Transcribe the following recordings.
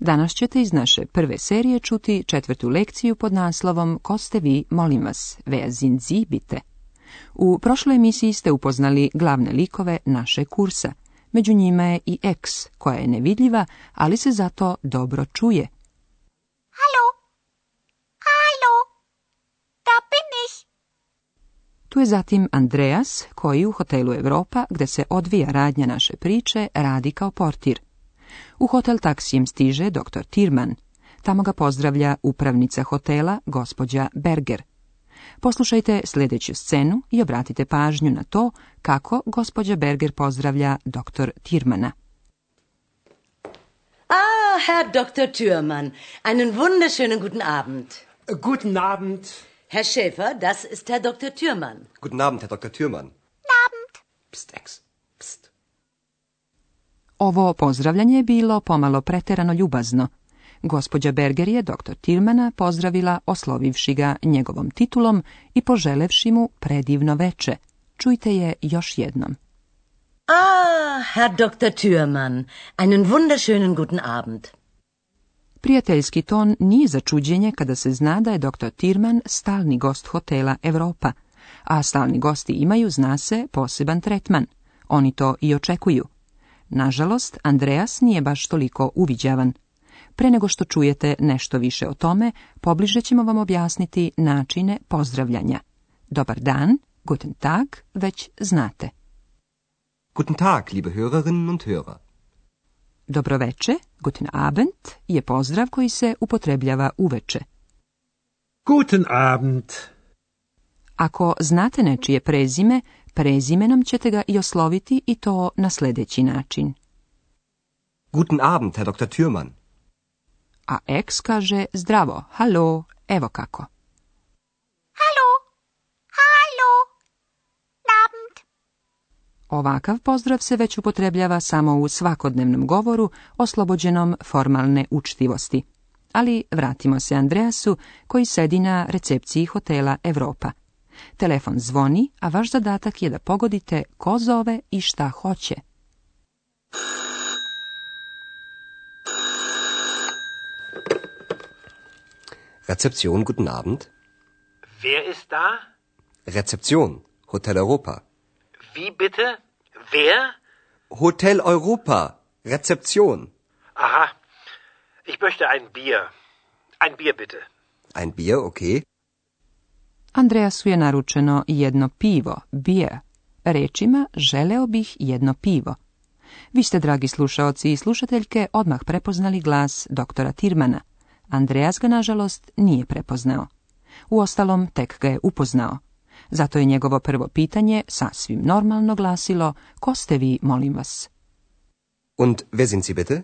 Danas ćete iz naše prve serije čuti četvrtu lekciju pod naslovom Ko ste vi, molim vas, vezin zibite. U prošloj emisiji ste upoznali glavne likove naše kursa. Među njima je i X, koja je nevidljiva, ali se zato dobro čuje. Halo, halo, da bin ich. Tu je zatim Andreas, koji u hotelu Europa, gdje se odvija radnja naše priče, radi kao portir. U hotel taksijem stiže dr. Tirman. Tamo ga pozdravlja upravnica hotela, gospođa Berger. Poslušajte sljedeću scenu i obratite pažnju na to kako gospođa Berger pozdravlja dr. Tirmana. Ah, Herr Dr. Thürmann, einen wunderschönen guten Abend. Guten Abend. Herr Schäfer, das ist Herr Dr. Thürmann. Guten Abend, Herr Dr. Thürmann. Guten Abend. Psst, Ex. Ovo pozdravljanje je bilo pomalo preterano ljubazno. Gospođa Berger je doktor Tilmana pozdravila oslovivši ga njegovom titulom i poželevši mu predivno veče. Čujte je još jednom. Ah, Herr Dr. Thürmann, einen wunderschönen guten Abend. Prijateljski ton nije začuđenje kada se zna da je dr. Tirman stalni gost hotela Europa, a stalni gosti imaju, zna se, poseban tretman. Oni to i očekuju. Nažalost, Andreas nije baš toliko uviđavan. Pre nego što čujete nešto više o tome, pobliže ćemo vam objasniti načine pozdravljanja. Dobar dan, guten tag, već znate. Guten tag, liebe hörerinnen und hörer. Dobroveče, guten Abend, je pozdrav koji se upotrebljava uveče. Guten Abend. Ako znate nečije prezime, Prezimenom ćete ga i osloviti i to na sljedeći način. Guten Abend, Herr Dr. Thürmann. A ex kaže zdravo, halo, evo kako. Halo, halo, abend. Ovakav pozdrav se već upotrebljava samo u svakodnevnom govoru, oslobođenom formalne učtivosti. Ali vratimo se Andreasu koji sedi na recepciji hotela Europa. Telefon zvoni, a vaš zadatak je da pogodite ko zove i šta hoće. Rezeption, guten Abend. Wer ist da? Rezeption, Hotel Europa. Wie bitte? Wer? Hotel Europa, Rezeption. Aha, ich möchte ein Bier. Ein Bier bitte. Ein Bier, okay. Andreasu je naručeno jedno pivo, bije. rečima želeo bih jedno pivo. Vi ste, dragi slušaoci i slušateljke, odmah prepoznali glas doktora Tirmana. Andreas ga, nažalost, nije prepoznao. Uostalom, tek ga je upoznao. Zato je njegovo prvo pitanje sasvim normalno glasilo, ko ste vi, molim vas? Und wer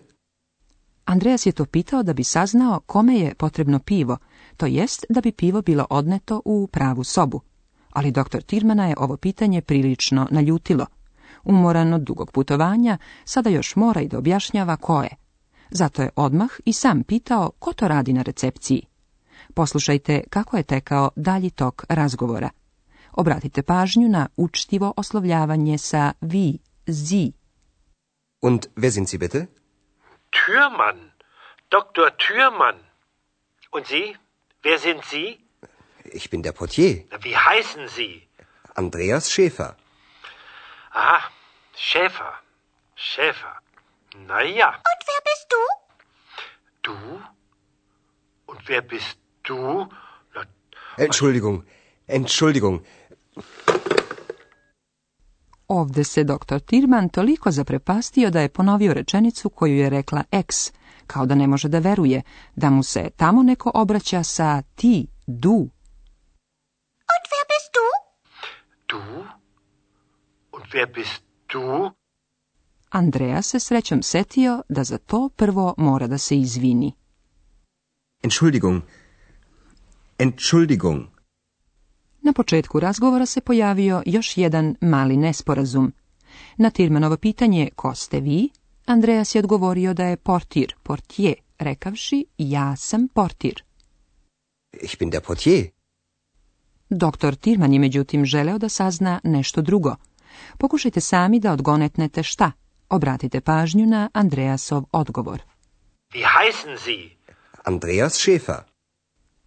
Andreas je to pitao da bi saznao kome je potrebno pivo, to jest da bi pivo bilo odneto u pravu sobu. Ali doktor Tirmana je ovo pitanje prilično naljutilo. Umoran od dugog putovanja, sada još mora i da objašnjava ko je. Zato je odmah i sam pitao ko to radi na recepciji. Poslušajte kako je tekao dalji tok razgovora. Obratite pažnju na učtivo oslovljavanje sa vi, zi. Und wer Türmann, Und Sie? Wer sind Sie? Ich bin der Portier. Wie heißen Sie? Andreas Schäfer. Aha, Schäfer. Schäfer. Na ja. Und wer bist du? Du? Und wer bist du? Na, Entschuldigung, Entschuldigung. Ovde se doktor Tirman toliko zaprepastio da je ponovio rečenicu koju je rekla X, kao da ne može da veruje da mu se tamo neko obraća sa ti, du. Und wer bist du? Du? Und wer bist du? Andreja se srećom setio da za to prvo mora da se izvini. Entschuldigung. Entschuldigung. Na početku razgovora se pojavio još jedan mali nesporazum. Na Tirmanovo pitanje ko ste vi, Andreas je odgovorio da je portir, portije, rekavši ja sam portir. Ich bin der portier. Doktor Tirman je međutim želeo da sazna nešto drugo. Pokušajte sami da odgonetnete šta. Obratite pažnju na Andreasov odgovor. Wie heißen Sie? Andreas Schäfer.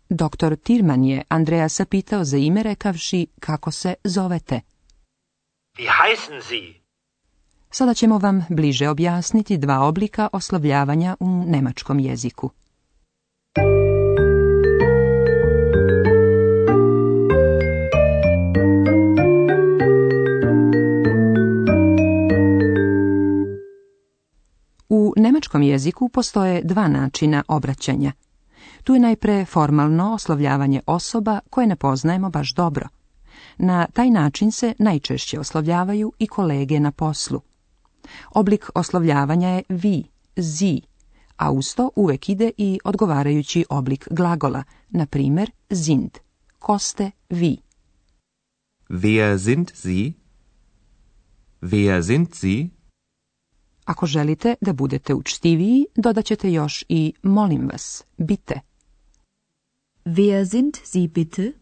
Doktor Tirman je Andreasa pitao za ime rekavši kako se zovete. Wie heißen Sie? Sada ćemo vam bliže objasniti dva oblika oslovljavanja u nemačkom jeziku. U nemačkom jeziku postoje dva načina obraćanja. Tu je najpre formalno oslovljavanje osoba koje ne poznajemo baš dobro. Na taj način se najčešće oslovljavaju i kolege na poslu. Oblik oslovljavanja je vi, zi, a uz to uvek ide i odgovarajući oblik glagola, na primjer sind, ko ste vi. Wer sind Sie? Wer sind Sie? Ako želite da budete učtiviji, dodaćete još i molim vas, bite. Wer sind Sie bitte?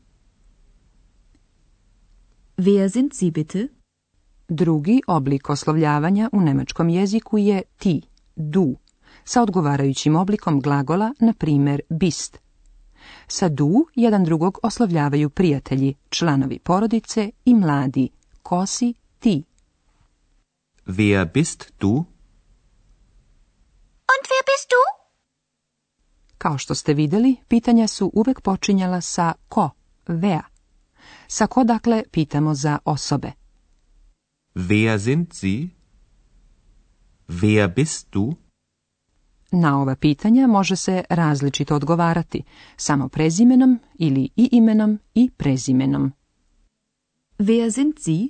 Wer sind Sie bitte? Drugi oblik oslovljavanja u nemačkom jeziku je ti, du, sa odgovarajućim oblikom glagola, na primjer bist. Sa du jedan drugog oslovljavaju prijatelji, članovi porodice i mladi, kosi ti. Wer bist du? Und wer bist du? Kao što ste vidjeli, pitanja su uvek počinjala sa ko, vea. Sa ko dakle pitamo za osobe. Wer sind Sie? Wer bist du? Na ova pitanja može se različito odgovarati, samo prezimenom ili i imenom i prezimenom. Wer sind Sie?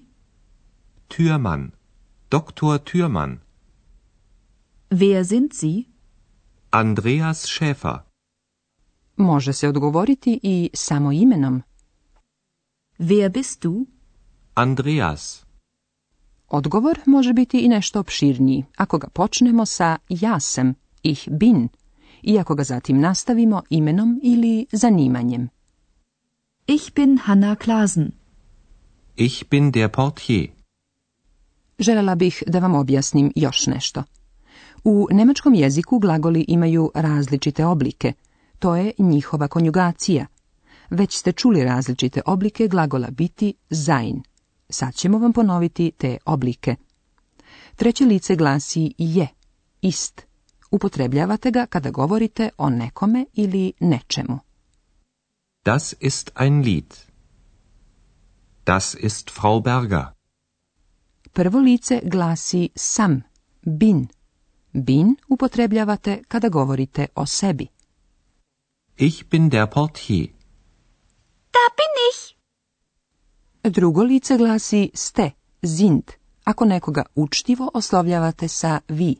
Türmann, Doktor Türmann. Wer sind Sie? Andreas Schäfer. Može se odgovoriti i samo imenom. Wer bist du? Andreas. Odgovor može biti i nešto opširniji, ako ga počnemo sa ja sam, ih bin, i ako ga zatim nastavimo imenom ili zanimanjem. Ich bin Hanna Klasen. Ich bin der Portier. Želela bih da vam objasnim još nešto. U nemačkom jeziku glagoli imaju različite oblike. To je njihova konjugacija. Već ste čuli različite oblike glagola biti sein. Sad ćemo vam ponoviti te oblike. Treće lice glasi je, ist. Upotrebljavate ga kada govorite o nekome ili nečemu. Das ist ein Lied. Das ist Frau Berger. Prvo lice glasi sam, bin. Bin upotrebljavate kada govorite o sebi. Ich bin der Portier. Drugo lice glasi ste, sind, ako nekoga učtivo oslovljavate sa vi.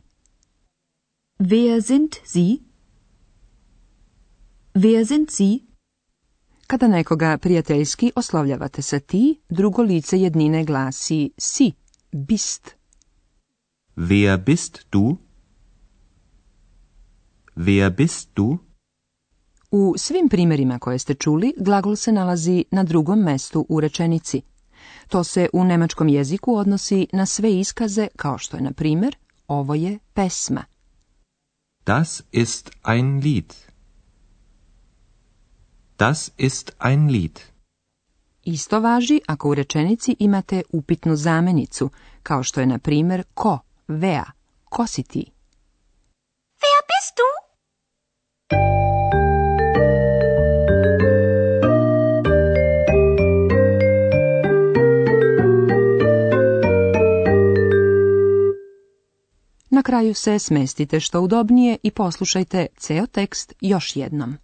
Wer sind Sie? Wer sind Sie? Kada nekoga prijateljski oslovljavate sa ti, drugo lice jednine glasi si, bist. Wer bist du? Wer bist du? U svim primjerima koje ste čuli, glagol se nalazi na drugom mestu u rečenici. To se u nemačkom jeziku odnosi na sve iskaze kao što je na primjer ovo je pesma. Das ist ein Lied. Das ist ein Lied. Isto važi ako u rečenici imate upitnu zamenicu, kao što je na primjer ko, vea, ko si ti? Wer kraju se smestite što udobnije i poslušajte ceo tekst još jednom.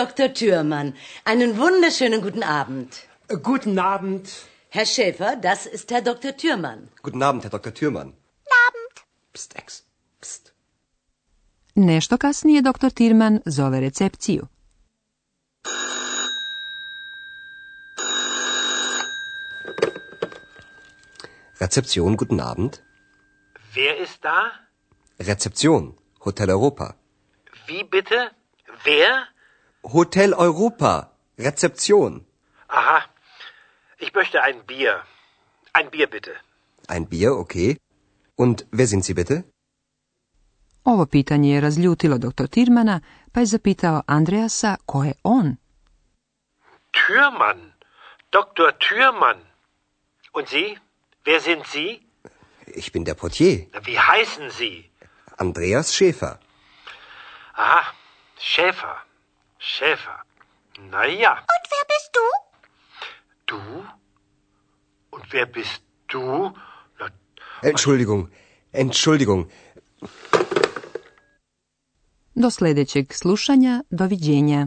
Dr. Thürmann. Einen wunderschönen guten Abend. Äh, guten Abend. Herr Schäfer, das ist Herr Dr. Thürmann. Guten Abend, Herr Dr. Thürmann. Guten Abend. Pst, Ex. Pst. Nešto kasnije dr. Tirman zove recepciju. Rezeption, guten Abend. Wer ist da? Rezeption, Hotel Europa. Wie bitte? Wer? Hotel Europa, Rezeption. Aha. Ich möchte ein Bier. Ein Bier bitte. Ein Bier, okay. Und wer sind Sie bitte? Ovo pitanje je razljutilo doktor Tirmana, pa je zapitao Andreasa ko je on. Türmann, Doktor Türmann. Und Sie? Wer sind Sie? Ich bin der Portier. Wie heißen Sie? Andreas Schäfer. Aha, Schäfer. Schäfer. Naja. Und wer bist du? Du? Und wer bist du? Na, Entschuldigung. Entschuldigung. Do sljedećeg slušanja, doviđenja.